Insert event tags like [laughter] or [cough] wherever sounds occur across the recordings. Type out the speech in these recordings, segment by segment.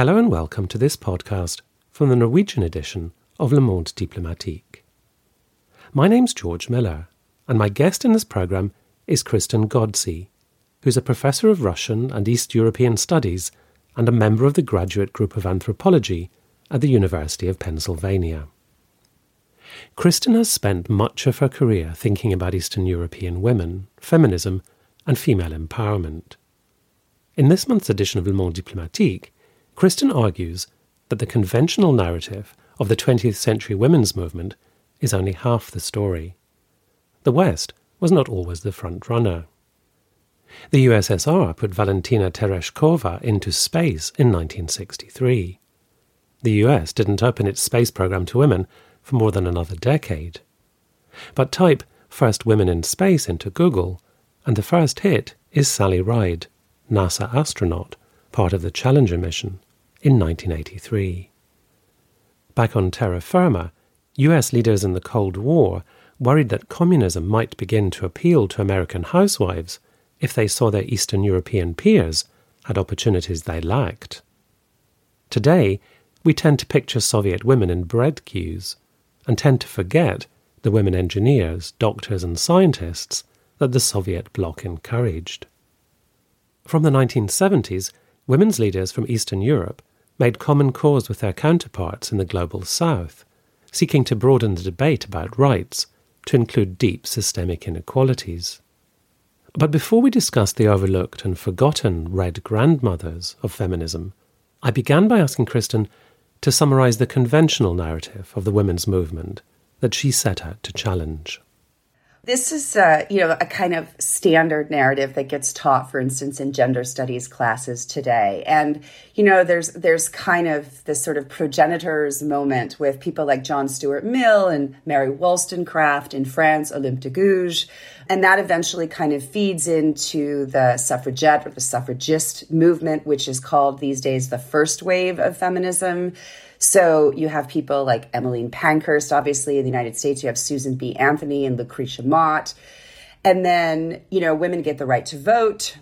Hello and welcome to this podcast from the Norwegian edition of Le Monde Diplomatique. My name's George Miller, and my guest in this programme is Kristen Ghodsee, who's a professor of Russian and East European Studies and a member of the graduate group of anthropology at the University of Pennsylvania. Kristen has spent much of her career thinking about Eastern European women, feminism, and female empowerment. In this month's edition of Le Monde Diplomatique, Kristen argues that the conventional narrative of the 20th century women's movement is only half the story. The West was not always the front runner. The USSR put Valentina Tereshkova into space in 1963. The US didn't open its space program to women for more than another decade. But type First Women in Space into Google, and the first hit is Sally Ride, NASA astronaut, part of the Challenger mission, in 1983. Back on terra firma, US leaders in the Cold War worried that communism might begin to appeal to American housewives if they saw their Eastern European peers had opportunities they lacked. Today, we tend to picture Soviet women in bread queues and tend to forget the women engineers, doctors, and scientists that the Soviet bloc encouraged. From the 1970s, women's leaders from Eastern Europe made common cause with their counterparts in the global South, seeking to broaden the debate about rights to include deep systemic inequalities. But before we discuss the overlooked and forgotten red grandmothers of feminism, I began by asking Kristen to summarize the conventional narrative of the women's movement that she set out to challenge. This is, a, you know, a kind of standard narrative that gets taught, for instance, in gender studies classes today. And you know, there's there's kind of this sort of progenitors moment with people like John Stuart Mill and Mary Wollstonecraft in France, Olympe de Gouges, and that eventually kind of feeds into the suffragette or the suffragist movement, which is called these days the first wave of feminism. So you have people like Emmeline Pankhurst, obviously, in the United States. You have Susan B. Anthony and Lucretia Mott. And then, you know, women get the right to vote.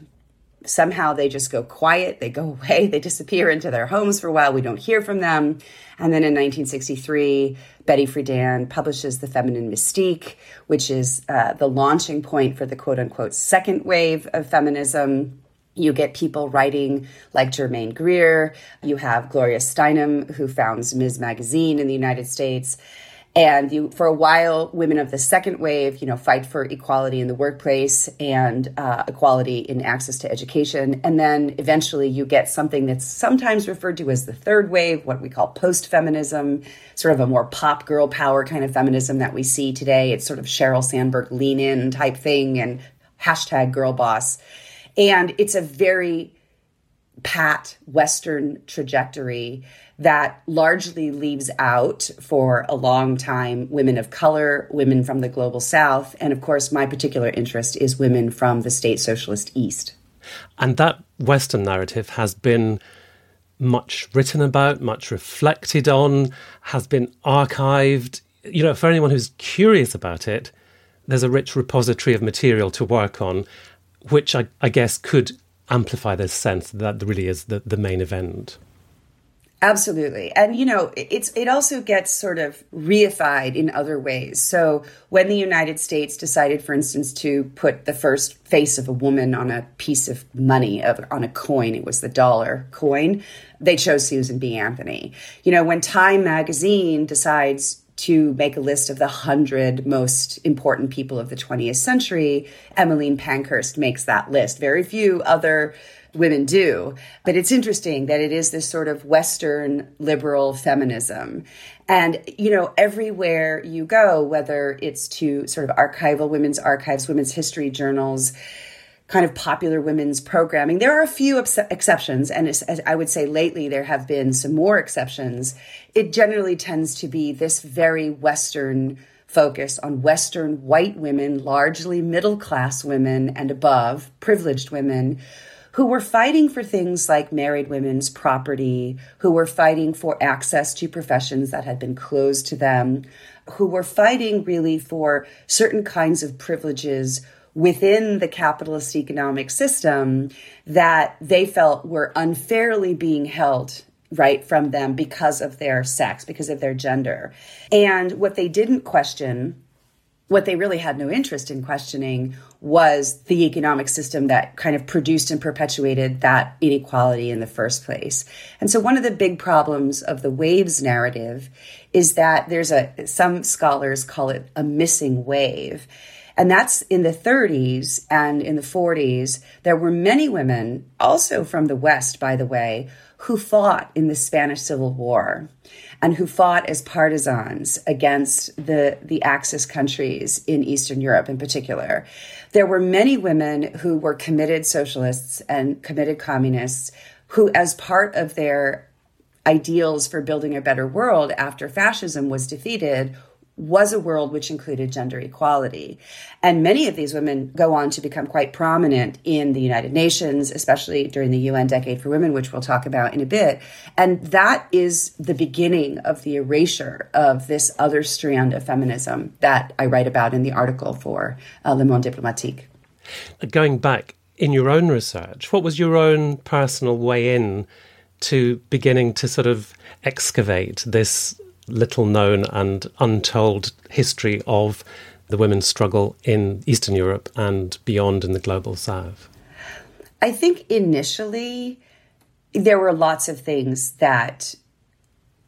Somehow they just go quiet, they go away, [laughs] they disappear into their homes for a while. We don't hear from them. And then in 1963, Betty Friedan publishes The Feminine Mystique, which is uh, the launching point for the quote unquote second wave of feminism. You get people writing like Germaine Greer. You have Gloria Steinem, who founds Ms. Magazine in the United States. And you, for a while, women of the second wave, you know, fight for equality in the workplace and uh, equality in access to education. And then eventually you get something that's sometimes referred to as the third wave, what we call post feminism, sort of a more pop girl power kind of feminism that we see today. It's sort of Sheryl Sandberg lean in type thing and hashtag girl boss. And it's a very pat Western trajectory that largely leaves out for a long time women of color, women from the global South, and of course, my particular interest is women from the state socialist East. And that Western narrative has been much written about, much reflected on, has been archived. You know, for anyone who's curious about it, there's a rich repository of material to work on which I, I guess could amplify this sense that really is the, the main event. Absolutely. And you know, it's it also gets sort of reified in other ways. So when the United States decided for instance to put the first face of a woman on a piece of money of, on a coin, it was the dollar coin, they chose Susan B. Anthony. You know, when Time magazine decides to make a list of the 100 most important people of the 20th century, Emmeline Pankhurst makes that list. Very few other women do. But it's interesting that it is this sort of Western liberal feminism. And, you know, everywhere you go, whether it's to sort of archival women's archives, women's history journals, kind of popular women's programming. There are a few ex- exceptions, and as I would say lately, there have been some more exceptions. It generally tends to be this very Western focus on Western white women, largely middle class women and above, privileged women. Who were fighting for things like married women's property, who were fighting for access to professions that had been closed to them, who were fighting really for certain kinds of privileges within the capitalist economic system that they felt were unfairly being held right from them because of their sex, because of their gender. And what they didn't question what they really had no interest in questioning was the economic system that kind of produced and perpetuated that inequality in the first place. And so one of the big problems of the waves narrative is that there's a some scholars call it a missing wave. And that's in the 30s and in the 40s. There were many women, also from the West, by the way, who fought in the Spanish Civil War and who fought as partisans against the, the Axis countries in Eastern Europe in particular. There were many women who were committed socialists and committed communists who, as part of their ideals for building a better world after fascism was defeated, was a world which included gender equality. And many of these women go on to become quite prominent in the United Nations, especially during the UN Decade for Women, which we'll talk about in a bit. And that is the beginning of the erasure of this other strand of feminism that I write about in the article for uh, Le Monde Diplomatique. Going back in your own research, what was your own personal way in to beginning to sort of excavate this little known and untold history of the women's struggle in Eastern Europe and beyond in the global south? I think initially there were lots of things that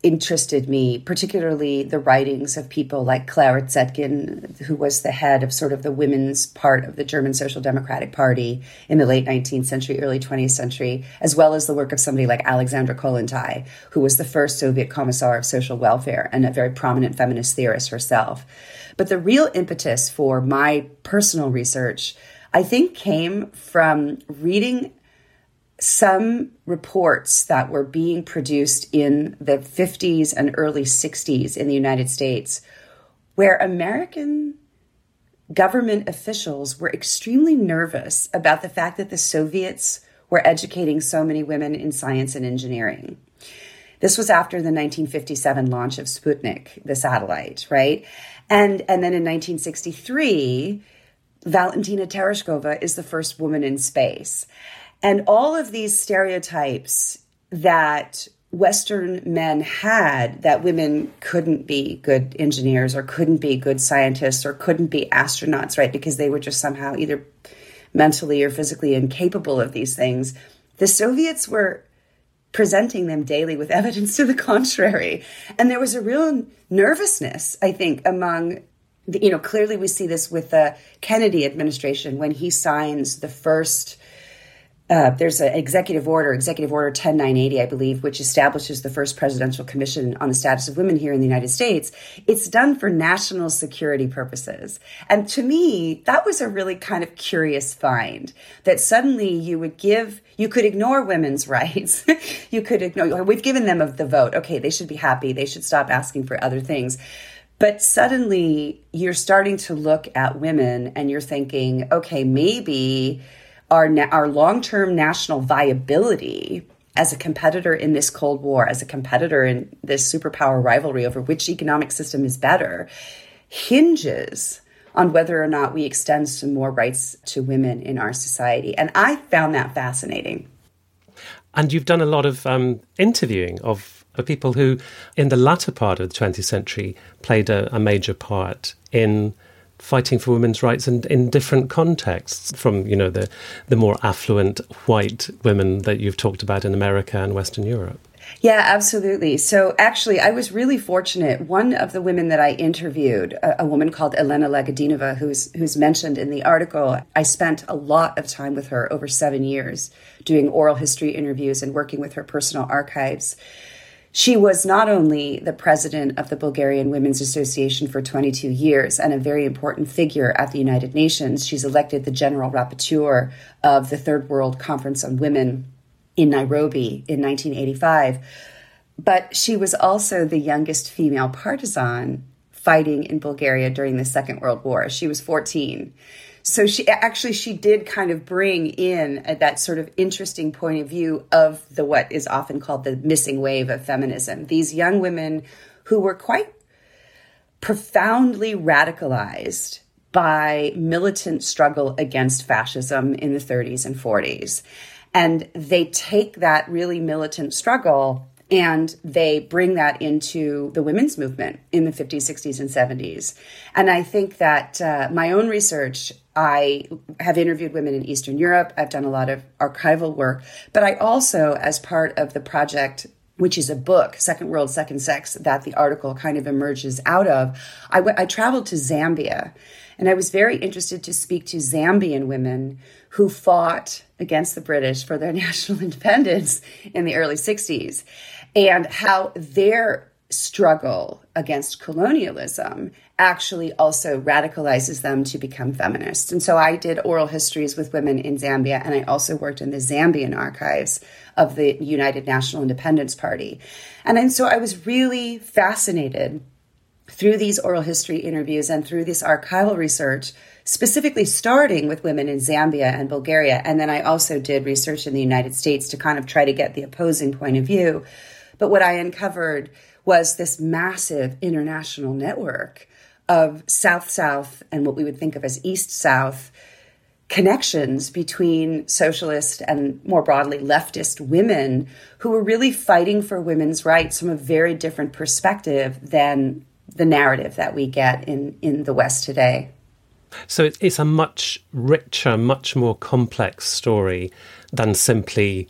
interested me, particularly the writings of people like Clara Zetkin, who was the head of sort of the women's part of the German Social Democratic Party in the late 19th century, early 20th century, as well as the work of somebody like Alexandra Kollontai, who was the first Soviet Commissar of Social Welfare and a very prominent feminist theorist herself. But the real impetus for my personal research, I think, came from reading some reports that were being produced in the 50s and early 60s in the United States, where American government officials were extremely nervous about the fact that the Soviets were educating so many women in science and engineering. This was after the 1957 launch of Sputnik, the satellite, right? And, and then in 1963, Valentina Tereshkova is the first woman in space. And all of these stereotypes that Western men had that women couldn't be good engineers or couldn't be good scientists or couldn't be astronauts, right? Because they were just somehow either mentally or physically incapable of these things. The Soviets were presenting them daily with [laughs] evidence to the contrary. And there was a real nervousness, I think, among the, you know, clearly we see this with the Kennedy administration when he signs the first uh, there's an executive order, Executive Order 10980, I believe, which establishes the first presidential commission on the status of women here in the United States. It's done for national security purposes. And to me, that was a really kind of curious find that suddenly you would give, you could ignore women's [laughs] rights. you could ignore, we've given them of the vote. Okay, they should be happy. They should stop asking for other things. But suddenly you're starting to look at women and you're thinking, okay, maybe our, na- our long term national viability as a competitor in this Cold War, as a competitor in this superpower rivalry over which economic system is better, hinges on whether or not we extend some more rights to women in our society. And I found that fascinating. And you've done a lot of um, interviewing of, people who, in the latter part of the 20th century, played a, a major part in fighting for women's rights in, in different contexts from you know the the more affluent white women that you've talked about in America and Western Europe. Yeah, absolutely. So actually, I was really fortunate. One of the women that I interviewed, a, a, woman called Elena Lagadinova, who's who's mentioned in the article, I spent a lot of time with her over seven years, doing oral history interviews and working with her personal archives. She was not only the president of the Bulgarian Women's Association for 22 years and a very important figure at the United Nations, she's elected the general rapporteur of the Third World Conference on Women in Nairobi in 1985. But she was also the youngest female partisan fighting in Bulgaria during the Second World War. She was 14 so she actually she did kind of bring in a, that sort of interesting point of view of the what is often called the missing wave of feminism these young women who were quite profoundly radicalized by militant struggle against fascism in the 30s and 40s and they take that really militant struggle and they bring that into the women's movement in the 50s, 60s, and 70s. And I think that uh, my own research, I have interviewed women in Eastern Europe, I've done a lot of archival work, but I also, as part of the project, which is a book, Second World, Second Sex, that the article kind of emerges out of, I, w- I traveled to Zambia. And I was very interested to speak to Zambian women who fought against the British for their [laughs] national independence in the early 60s and how their struggle against colonialism actually also radicalizes them to become feminists. And so I did oral histories with women in Zambia, and I also worked in the Zambian archives of the United National Independence Party. And then so I was really fascinated through these oral history interviews and through this archival research, specifically starting with women in Zambia and Bulgaria. And then I also did research in the United States to kind of try to get the opposing point of view but what I uncovered was this massive international network of South South and what we would think of as East South connections between socialist and more broadly leftist women who were really fighting for women's rights from a very different perspective than the narrative that we get in, in the West today. So it's a much richer, much more complex story than simply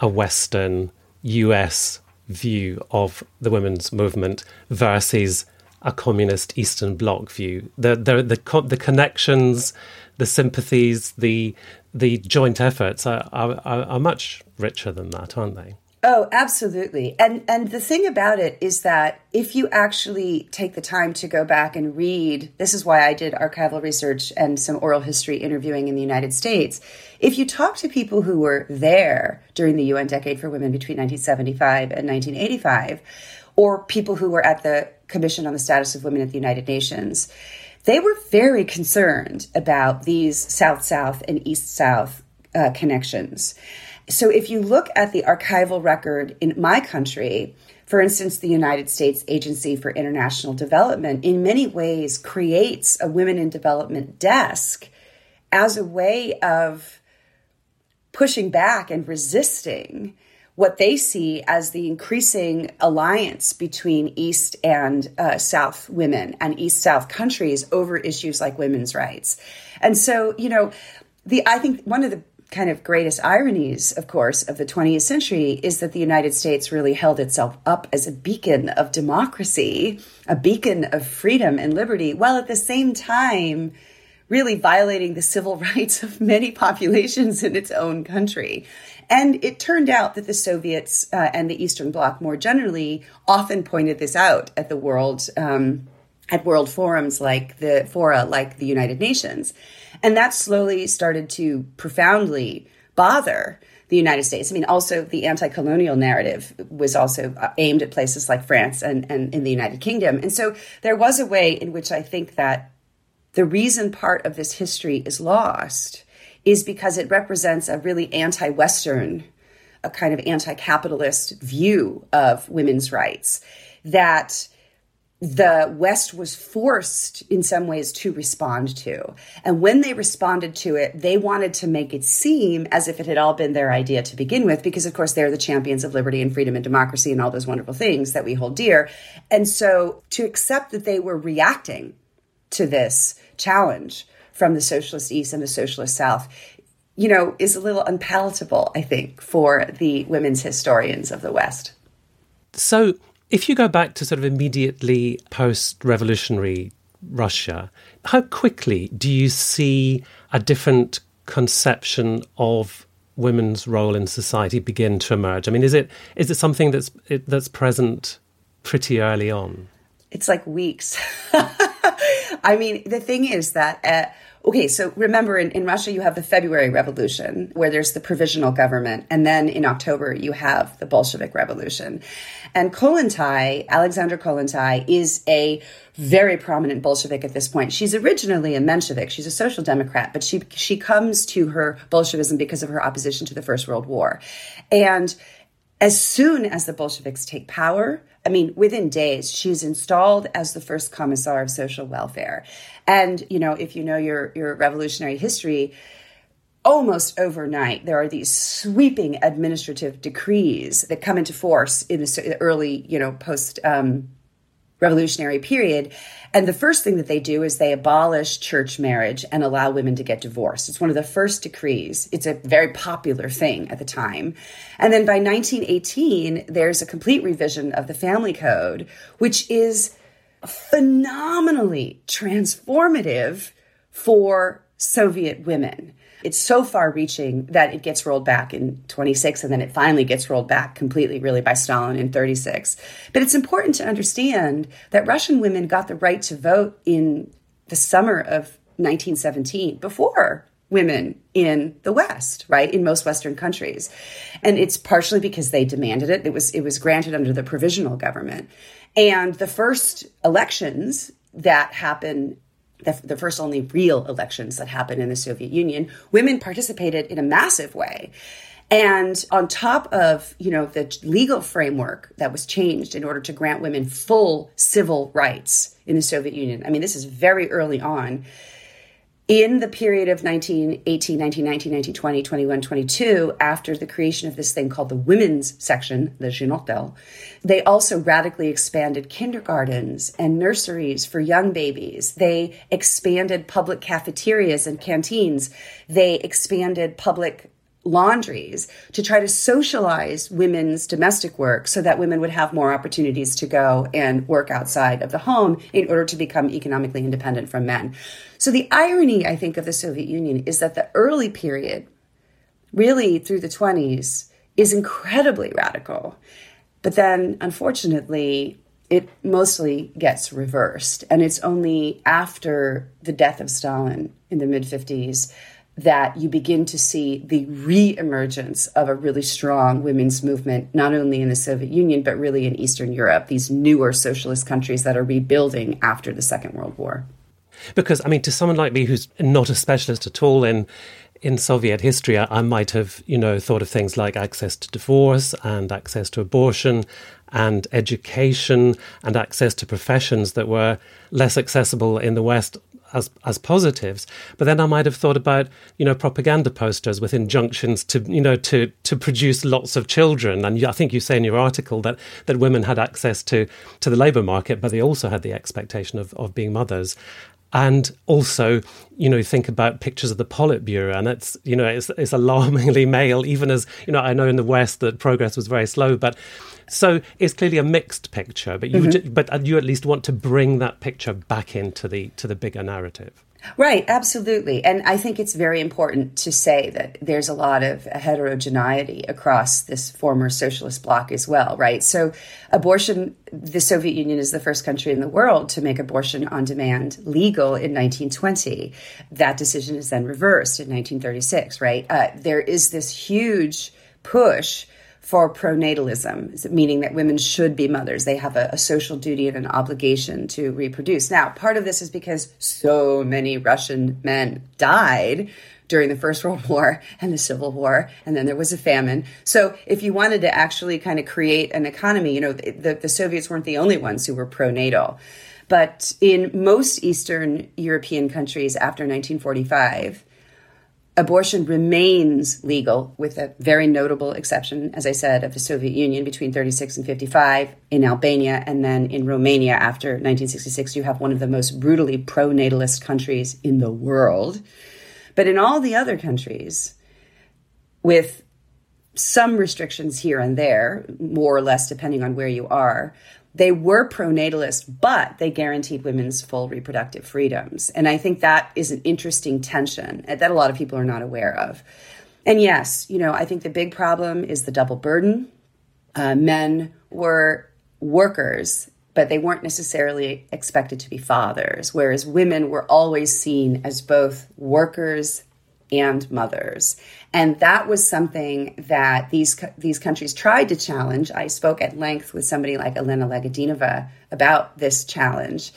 a Western US view of the women's movement versus a communist Eastern Bloc view. The the the, the connections, the sympathies, the the joint efforts are, are, are much richer than that, aren't they? Oh, absolutely. And and the thing about it is that if you actually take the time to go back and read, this is why I did archival research and some oral history interviewing in the United States. If you talk to people who were there during the UN Decade for Women between 1975 and 1985, or people who were at the Commission on the Status of Women at the United Nations, they were very concerned about these South South and East South uh, connections. So if you look at the archival record in my country, for instance, the United States Agency for International Development in many ways creates a women in development desk as a way of pushing back and resisting what they see as the increasing alliance between East and uh, South women and East South countries over issues like women's rights. And so, you know, the I think one of the kind of greatest ironies, of course, of the 20th century is that the United States really held itself up as a beacon of democracy, a beacon of freedom and liberty, while at the same time really violating the civil [laughs] rights of many populations in its own country. And it turned out that the Soviets uh, and the Eastern Bloc more generally often pointed this out at the world. Um, at world forums like the fora like the United Nations. And that slowly started to profoundly bother the United States. I mean, also the anti colonial narrative was also uh, aimed at places like France and, and in the United Kingdom. And so there was a way in which I think that the reason part of this history is lost is because it represents a really anti Western, a kind of anti capitalist view of women's rights that the West was forced in some ways to respond to. And when they responded to it, they wanted to make it seem as if it had all been their idea to begin with, because of course they're the champions of liberty and freedom and democracy and all those wonderful things that we hold dear. And so to accept that they were reacting to this challenge from the socialist East and the socialist South, you know, is a little unpalatable, I think, for the women's historians of the West. So if you go back to sort of immediately post revolutionary Russia, how quickly do you see a different conception of women's role in society begin to emerge? I mean, is it is it something that's it, that's present pretty early on? It's like weeks. [laughs] I mean, the thing is that uh, Okay, so remember in, in Russia, you have the February Revolution, where there's the provisional government. And then in October, you have the Bolshevik Revolution. And Kollontai, Alexandra Kollontai, is a very prominent Bolshevik at this point. She's originally a Menshevik. She's a social democrat, but she, she comes to her Bolshevism because of her opposition to the First World War. And as soon as the Bolsheviks take power, I mean, within days, she's installed as the first commissar of social welfare. And, you know, if you know your, your revolutionary history, almost overnight, there are these sweeping administrative decrees that come into force in the early, you know, post um, revolutionary period. And the first thing that they do is they abolish church marriage and allow women to get divorced. It's one of the first decrees. It's a very popular thing at the time. And then by 1918, there's a complete revision of the family code, which is phenomenally transformative for Soviet women it's so far reaching that it gets rolled back in 26 and then it finally gets rolled back completely really by Stalin in 36. But it's important to understand that Russian women got the right to vote in the summer of 1917 before women in the West, right? In most Western countries. And it's partially because they demanded it. It was it was granted under the provisional government. And the first elections that happened the, the first only real elections that happened in the Soviet Union, women participated in a massive way. And on top of, you know, the legal framework that was changed in order to grant women full civil rights in the Soviet Union. I mean, this is very early on in the period of 1918, 19, 19, 19, 20, 21, 22, after the creation of this thing called the women's section, the Zhenotdel, they also radically expanded kindergartens and nurseries for young babies. They expanded public cafeterias and canteens. They expanded public laundries to try to socialize women's domestic work so that women would have more opportunities to go and work outside of the home in order to become economically independent from men. So the irony, I think, of the Soviet Union is that the early period, really through the 20s, is incredibly radical. But then, unfortunately, it mostly gets reversed. And it's only after the death of Stalin in the mid 50s that you begin to see the re-emergence of a really strong women's movement, not only in the Soviet Union, but really in Eastern Europe, these newer socialist countries that are rebuilding after the Second World War. Because, I mean, to someone like me who's not a specialist at all in in Soviet history, I might have, you know, thought of things like access to divorce and access to abortion and education and access to professions that were less accessible in the West as as positives. But then I might have thought about you know propaganda posters with injunctions to you know to to produce lots of children. And I think you say in your article that that women had access to to the labour market, but they also had the expectation of of being mothers and also you know think about pictures of the politburo and it's you know it's, it's alarmingly [laughs] male even as you know i know in the west that progress was very slow but so it's clearly a mixed picture but you mm-hmm. but you at least want to bring that picture back into the to the bigger narrative Right, absolutely. And I think it's very important to say that there's a lot of heterogeneity across this former socialist bloc as well, right? So, abortion, the Soviet Union is the first country in the world to make abortion on demand legal in 1920. That decision is then reversed in 1936, right? Uh, there is this huge push for pronatalism, meaning that women should be mothers. They have a, a, social duty and an obligation to reproduce. Now, part of this is because so many Russian men died during the First [laughs] World War and the Civil War, and then there was a famine. So, if you wanted to actually kind of create an economy, you know, the, the Soviets weren't the only ones who were pronatal. But in most Eastern European countries after 1945, abortion remains legal with a very notable exception, as I said, of the Soviet Union between 36 and 55, in Albania, and then in Romania after 1966, you have one of the most brutally pro natalist countries in the world. But in all the other countries, with some restrictions here and there, more or less depending on where you are, they were pronatalist, but they guaranteed women's full reproductive freedoms. And I think that is an interesting tension that a lot of people are not aware of. And yes, you know, I think the big problem is the double burden. Uh, men were workers, but they weren't necessarily expected to be fathers, whereas women were always seen as both workers and mothers. And that was something that these these countries tried to challenge. I spoke at length with somebody like Elena Lagadinova about this challenge.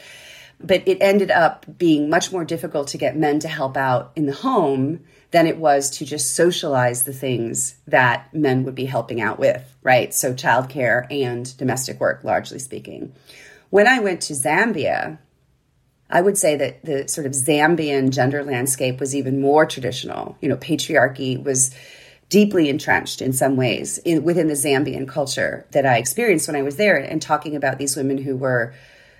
But it ended up being much more difficult to get men to help out in the home than it was to just socialize the things that men would be helping out with, right? So childcare and domestic work, largely speaking. When I went to Zambia, I would say that the sort of Zambian gender landscape was even more traditional. You know, patriarchy was deeply entrenched in some ways in, within the Zambian culture that I experienced when I was there and talking about these women who were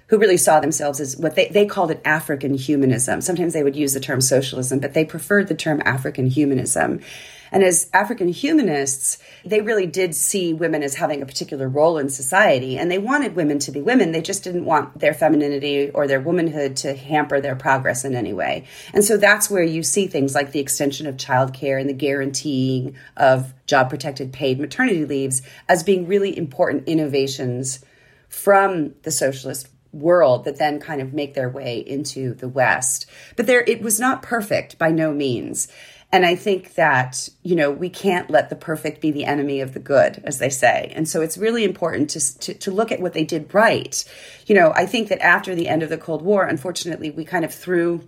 who really saw themselves as what they, they called it African humanism. Sometimes they would use the term socialism, but they preferred the term African humanism. And as African humanists, they really did see women as having a particular role in society. And they wanted women to be women. They just didn't want their femininity or their womanhood to hamper their progress in any way. And so that's where you see things like the extension of childcare and the guaranteeing of job protected paid maternity leaves as being really important innovations from the socialist world that then kind of make their way into the West. But there, it was not perfect by no means. And I think that, you know, we can't let the perfect be the enemy of the good, as they say. And so it's really important to, to, to, look at what they did right. You know, I think that after the end of the Cold War, unfortunately, we kind of threw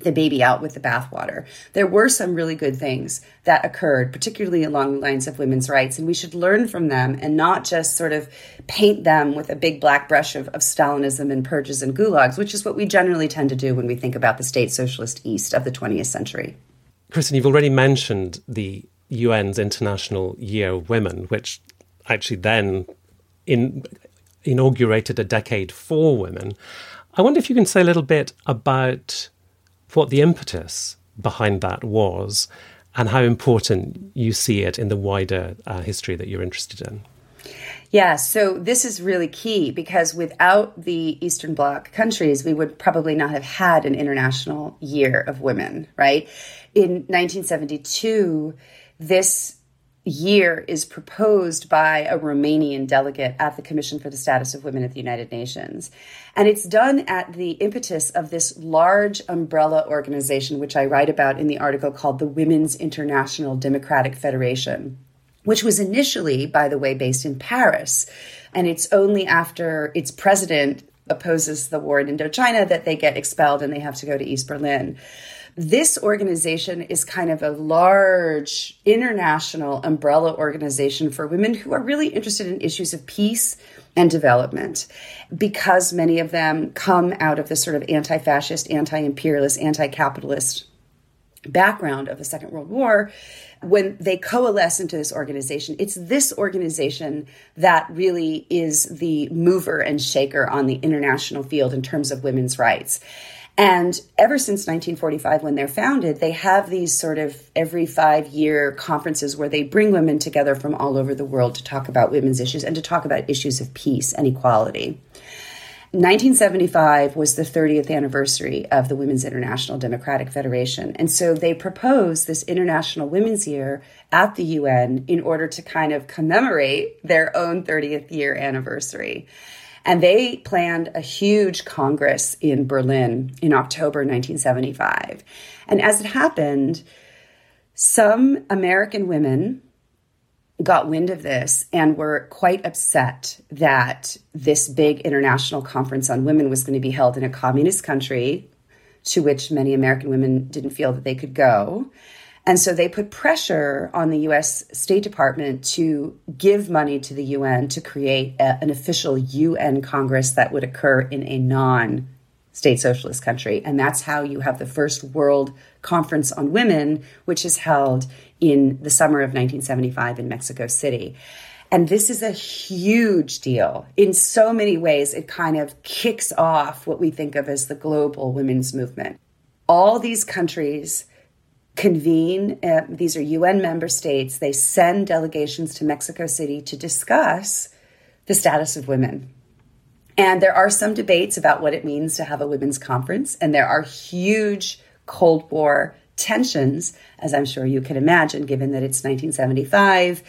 the baby out with the bathwater. There were some really good things that occurred, particularly along the lines of women's rights, and we should learn from them and not just sort of paint them with a big black brush of, of Stalinism and purges and gulags, which is what we generally tend to do when we think about the state socialist East of the 20th century. Kristen, you've already mentioned the UN's International Year of Women, which actually then in, inaugurated a decade for women. I wonder if you can say a little bit about what the impetus behind that was and how important you see it in the wider uh, history that you're interested in. Yeah, so this is really key because without the Eastern Bloc countries, we would probably not have had an international year of women, right? In 1972, this year is proposed by a Romanian delegate at the Commission for the Status of Women at the United Nations. And it's done at the impetus of this large umbrella organization, which I write about in the article called the Women's International Democratic Federation, which was initially, by the way, based in Paris. And it's only after its president opposes the war in Indochina that they get expelled and they have to go to East Berlin this organization is kind of a large international umbrella organization for women who are really interested in issues of peace and development because many of them come out of the sort of anti fascist, anti imperialist, anti capitalist background of the Second World War. When they coalesce into this organization, it's this organization that really is the mover and shaker on the international field in terms of women's rights. And ever since 1945, when they're founded, they have these sort of every five year conferences where they bring women together from all over the world to talk about women's issues and to talk about issues of peace and equality. 1975 was the 30th anniversary of the Women's International Democratic Federation. And so they proposed this International Women's Year at the UN in order to kind of commemorate their own 30th year anniversary. And they planned a huge congress in Berlin in October 1975. And as it happened, some American women got wind of this and were quite upset that this big international conference on women was going to be held in a communist country to which many American women didn't feel that they could go. And so they put pressure on the US State Department to give money to the UN to create a, an official UN Congress that would occur in a non state socialist country. And that's how you have the first World Conference on Women, which is held in the summer of 1975 in Mexico City. And this is a huge deal. In so many ways, it kind of kicks off what we think of as the global women's movement. All these countries convene. Uh, these are UN member states. They send delegations to Mexico City to discuss the status of women. And there are some debates about what it means to have a women's conference, and there are huge Cold War tensions, as I'm sure you can imagine, given that it's 1975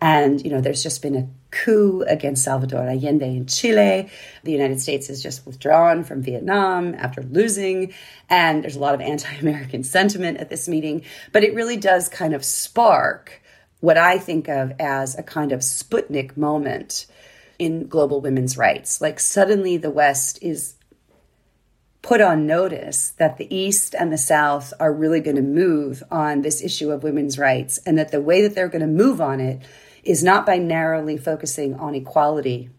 and, you know, there's just been a coup against Salvador Allende in Chile. The United States has just withdrawn from Vietnam after losing. And there's a lot of anti American [laughs] sentiment at this meeting. But it really does kind of spark what I think of as a kind of Sputnik moment in global women's rights. Like suddenly the West is put on notice that the East and the South are really going to move on this issue of women's rights and that the way that they're going to move on it is not by narrowly focusing on equality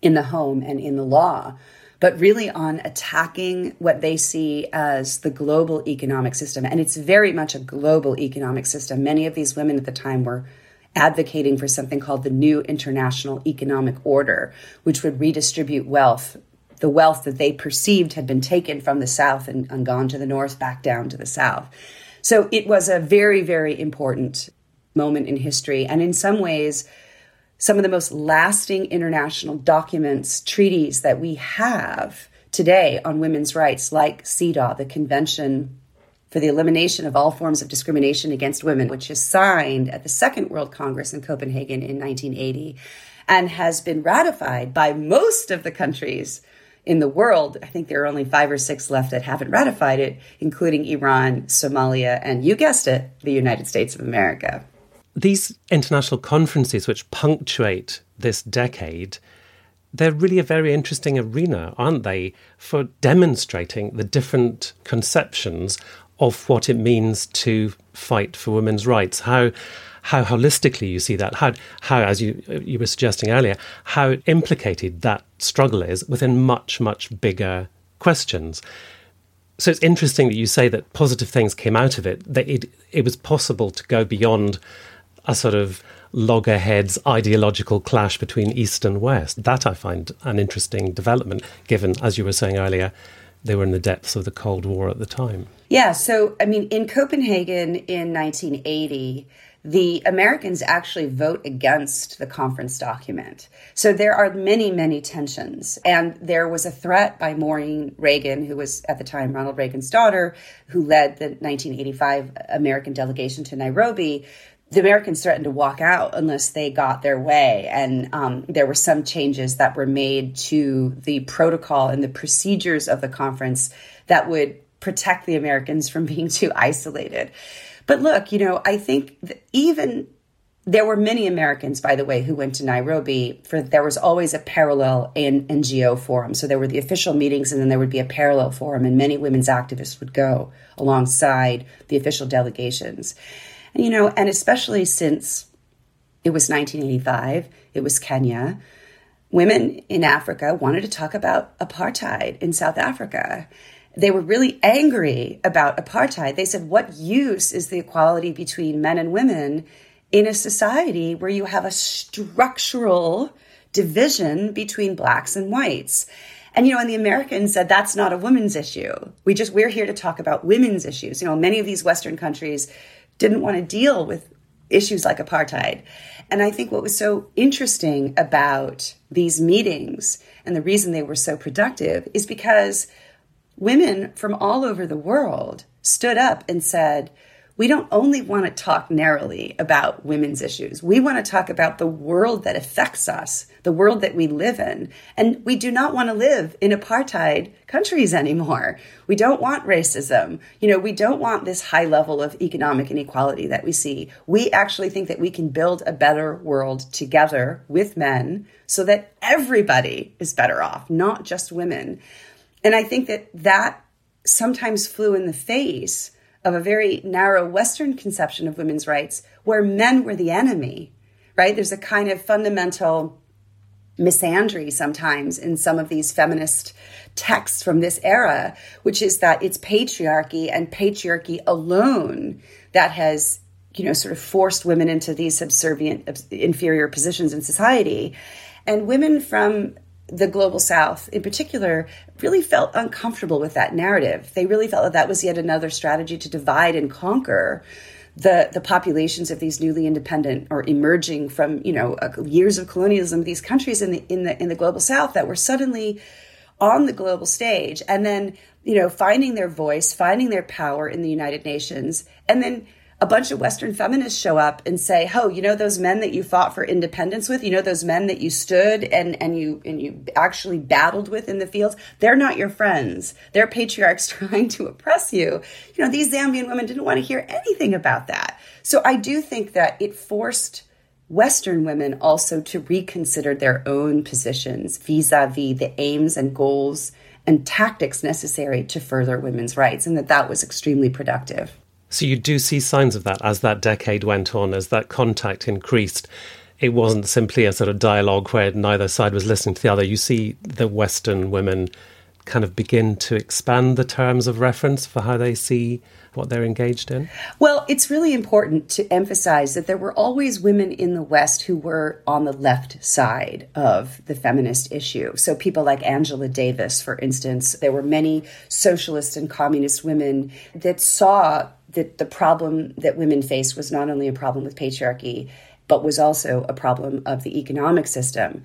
in the home and in the law, but really on attacking what they see as the global economic system. And it's very much a global economic system. Many of these women at the time were advocating for something called the New International Economic Order, which would redistribute wealth, the wealth that they perceived had been taken from the South and, and gone to the North back down to the South. So it was a very, very important moment in history. And in some ways, some of the most lasting international documents, treaties that we have today on women's rights, like CEDAW, the Convention for the Elimination of All Forms of Discrimination Against Women, which is signed at the Second World Congress in Copenhagen in 1980 and has been ratified by most of the countries in the world. I think there are only five or six left that haven't ratified it, including Iran, Somalia, and you guessed it, the United States of America these international conferences, which punctuate this decade, they're really a very interesting arena, aren't they, for demonstrating the different conceptions of what it means to fight for women's rights. How how holistically you see that, how how as you you were suggesting earlier, how implicated that struggle is within much much bigger questions. So it's interesting that you say that positive things came out of it. That it it was possible to go beyond a sort of loggerheads ideological clash between East and West. That I find an interesting development, given, as you were saying earlier, they were in the depths of the Cold War at the time. Yeah, so I mean, in Copenhagen in 1980, the Americans actually vote against the conference document. So there are many, many tensions. And there was a threat by Maureen Reagan, who was at the time Ronald Reagan's daughter, who led the 1985 American delegation to Nairobi, the Americans threatened to walk out unless they got their way. And um, there were some changes that were made to the protocol and the procedures of the conference that would protect the Americans from being too isolated. But look, you know, I think even there were many Americans, by the way, who went to Nairobi for there was always a parallel in NGO forum. So there were the official meetings and then there would be a parallel forum, and many women's activists would go alongside the official delegations. And, you know, and especially since it was 1985, it was Kenya, women in Africa wanted to talk about apartheid in South Africa. They were really angry about apartheid. They said, What use is the equality between men and women in a society where you have a structural division between blacks and whites? And you know, and the Americans said that's not a women's issue. We just we're here to talk about women's issues. You know, many of these Western countries didn't want to deal with issues like apartheid. And I think what was so interesting about these meetings and the reason they were so productive is because women from all over the world stood up and said, we don't only want to talk narrowly about women's issues. We want to talk about the world that affects us, the world that we live in. And we do not want to live in apartheid countries anymore. We don't want racism. You know, we don't want this high level of economic inequality that we see. We actually think that we can build a better world together with men so that everybody is better off, not just women. And I think that that sometimes flew in the face of a very narrow Western conception of women's rights where men were the enemy, right? There's a kind of fundamental misandry sometimes in some of these feminist texts from this era, which is that it's patriarchy and patriarchy alone that has, you know, sort of forced women into these subservient, inferior positions in society. And women from the global south in particular really felt uncomfortable with that narrative. They really felt that that was yet another strategy to divide and conquer the the populations of these newly independent or emerging from you know uh, years of colonialism these countries in the in the in the global south that were suddenly on the global stage and then you know finding their voice finding their power in the united nations and then a bunch of Western feminists show up and say, "Oh, you know those men that you fought for independence with, you know those men that you stood and and you and you actually battled with in the fields. They're not your friends. They're patriarchs [laughs] trying to oppress you." You know, these Zambian women didn't want to hear anything about that. So I do think that it forced Western women also to reconsider their own positions vis-a-vis the aims and goals and tactics necessary to further women's rights, and that that was extremely productive. So you do see signs of that as that decade went on, as that contact increased. it wasn't simply a sort of dialogue where neither side was listening to the other. You see the Western women kind of begin to expand the terms of reference for how they see what they're engaged in? Well, it's really important to emphasize that there were always women in the West who were on the left side of the feminist issue. So people like Angela Davis, for instance, there were many socialist and communist women that saw that the problem that women faced was not only a problem with patriarchy, but was also a problem of the economic system.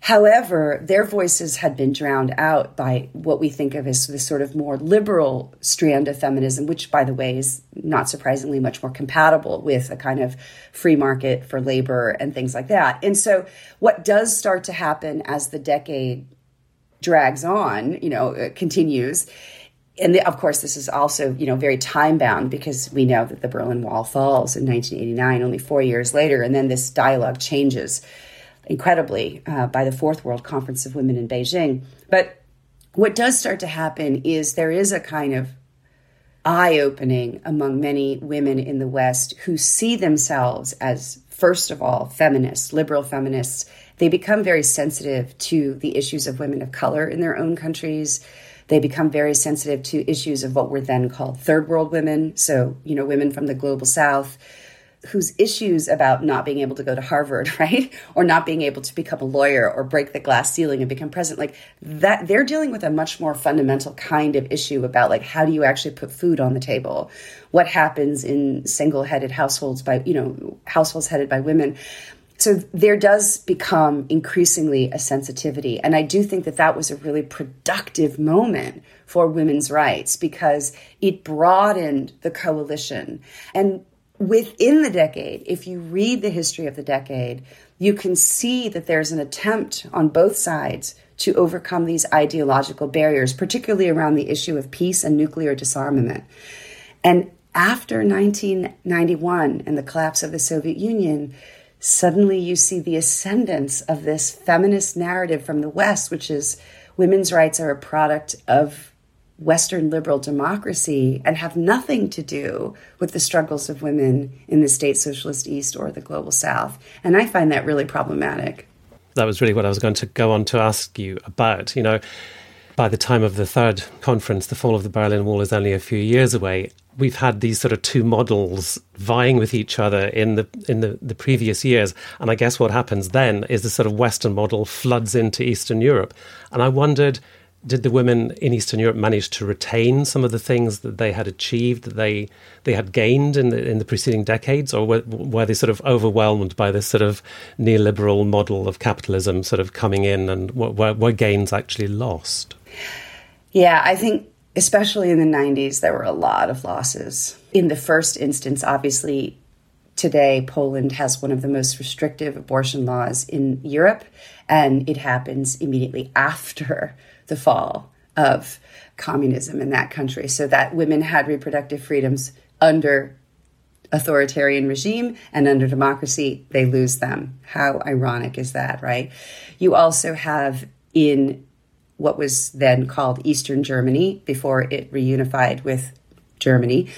However, their voices had been drowned out by what we think of as the sort of more liberal strand of feminism, which, by the way, is not surprisingly much more compatible with a kind of free market for labor and things like that. And so, what does start to happen as the decade drags on, you know, uh, continues, and the, of course, this is also you know very time bound because we know that the Berlin Wall falls in 1989, only four years later, and then this dialogue changes incredibly uh, by the Fourth World Conference of Women in Beijing. But what does start to happen is there is a kind of eye opening among many women in the West who see themselves as, first of all, feminists, liberal feminists. They become very sensitive to the issues of women of color in their own countries. They become very sensitive to issues of what were then called third world women. So, you know, women from the global south whose issues about not being able to go to Harvard, [laughs] right? Or not being able to become a lawyer or break the glass ceiling and become president, like that, they're dealing with a much more fundamental kind of issue about like how do you actually put food on the table? What happens in single headed households by, you know, households headed by women? So there does become increasingly a sensitivity. And I do think that that was a really productive moment for women's rights because it broadened the coalition. And within the decade, if you read the history of the decade, you can see that there's an attempt on both sides to overcome these ideological barriers, particularly around the issue of peace and nuclear disarmament. And after 1991 and the collapse of the Soviet Union, suddenly you see the ascendance of this feminist narrative from the West, which is women's rights are a product of Western liberal democracy and have nothing to do with the struggles of women in the state socialist East or the global South. And I find that really problematic. That was really what I was going to go on to ask you about. You know, by the time of the third conference, the fall of the Berlin Wall is only a few years away. We've had these sort of two models vying with each other in the in the, the previous years, and I guess what happens then is the sort of Western model floods into Eastern Europe. And I wondered, did the women in Eastern Europe manage to retain some of the things that they had achieved, that they they had gained in the in the preceding decades, or were, were they sort of overwhelmed by this sort of neoliberal model of capitalism sort of coming in, and were, were gains actually lost? Yeah, I think especially in the 90s, there were a lot of losses. In the first instance, obviously, today Poland has one of the most restrictive abortion laws in Europe, and it happens immediately [laughs] after the fall of communism in that country. So that women had reproductive freedoms under authoritarian regime and under democracy they lose them. How ironic is that right? You also have in what was then called eastern germany before it reunified with germany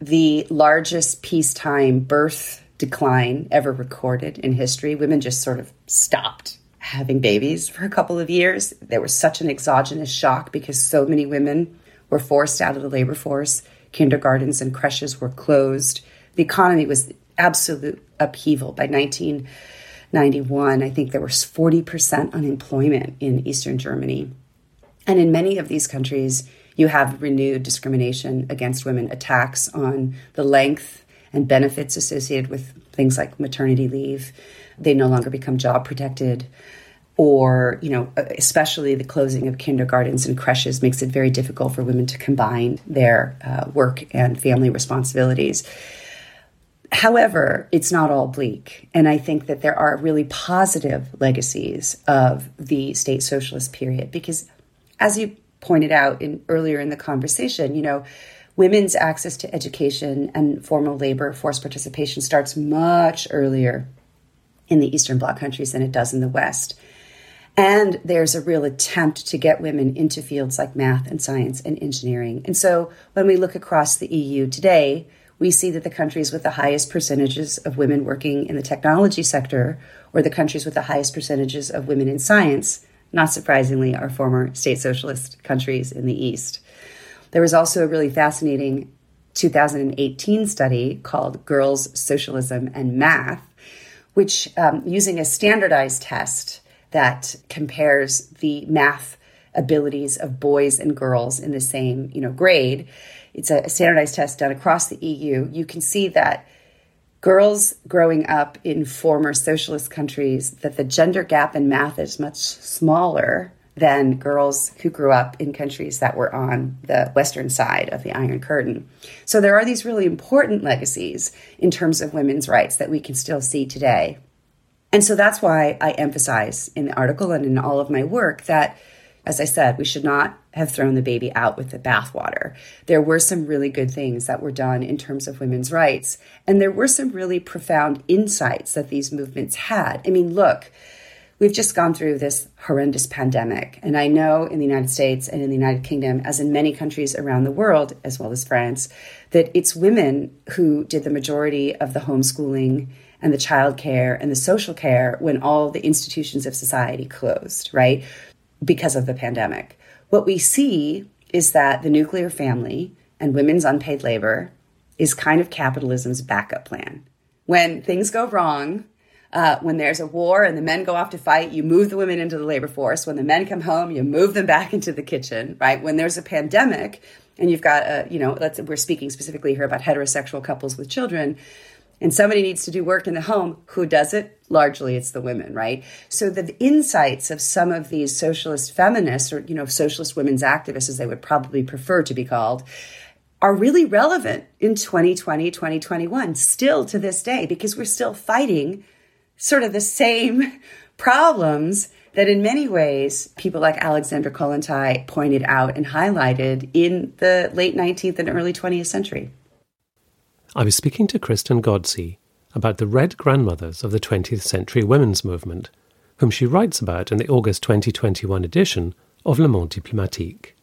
the largest peacetime birth decline ever recorded in history women just sort of stopped having babies for a couple of years. There was such an exogenous shock because so many women were forced out of the labor force. Kindergartens and creches were closed. The economy was absolute upheaval. By 1991, I think there was 40% unemployment in Eastern Germany. And in many of these countries, you have renewed discrimination against women, attacks on the length and benefits associated with things like maternity leave. They no longer become job protected or you know especially the closing of kindergartens and creches makes it very difficult for women to combine their uh, work and family responsibilities however it's not all bleak and i think that there are really positive legacies of the state socialist period because as you pointed out in earlier in the conversation you know women's access to education and formal labor force participation starts much earlier in the eastern bloc countries than it does in the west and there's a real attempt to get women into fields like math and science and engineering. And so when we look across the EU today, we see that the countries with the highest percentages of women working in the technology sector or the countries with the highest percentages of women in science, not surprisingly, are former state socialist countries in the East. There was also a really fascinating 2018 study called Girls, Socialism, and Math, which, um, using a standardized test that compares the math abilities of boys and girls in the same you know grade, it's a standardized test done across the EU. You can see that girls growing up in former socialist countries that the gender gap in math is much smaller than girls who grew up in countries that were on the western side of the Iron Curtain. So there are these really important legacies in terms of women's rights that we can still see today. And so that's why I emphasize in the article and in all of my work that, as I said, we should not have thrown the baby out with the bathwater. There were some really good things that were done in terms of women's rights, and there were some really profound insights that these movements had. I mean, look, we've just gone through this horrendous pandemic. And I know in the United States and in the United Kingdom, as in many countries around the world, as well as France, that it's women who did the majority of the homeschooling and the childcare and the social care when all the institutions of society closed, right? Because of the pandemic. What we see is that the nuclear family and women's unpaid labor is kind of capitalism's backup plan. When things go wrong, uh, when there's a war and the men go off to fight, you move the women into the labor force. When the men come home, you move them back into the kitchen, right? When there's a pandemic and you've got a, you know, let's, we're speaking specifically here about heterosexual couples with children, and somebody needs to do work in the home, who does it? Largely it's the women, right? So the insights of some of these socialist feminists or, you know, socialist women's activists, as they would probably prefer to be called, are really relevant in 2020, 2021, still to this day, because we're still fighting sort of the same [laughs] problems that in many ways people like Alexandra Kollontai pointed out and highlighted in the late 19th and early 20th century. I was speaking to Kristen Ghodsee about the Red Grandmothers of the 20th Century Women's Movement, whom she writes about in the August 2021 edition of Le Monde Diplomatique.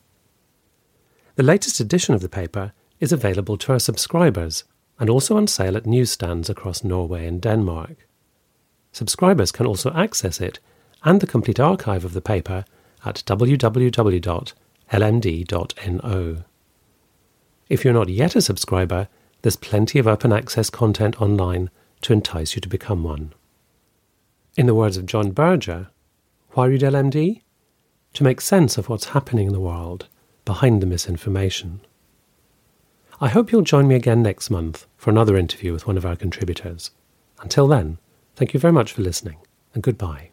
The latest edition of the paper is available to our subscribers and also on sale at newsstands across Norway and Denmark. Subscribers can also access it and the complete archive of the paper at www.lmd.no. If you're not yet a subscriber, there's plenty of open access content online to entice you to become one. In the words of John Berger, why read LMD? To make sense of what's happening in the world behind the misinformation. I hope you'll join me again next month for another interview with one of our contributors. Until then, Thank you very much for listening, and goodbye.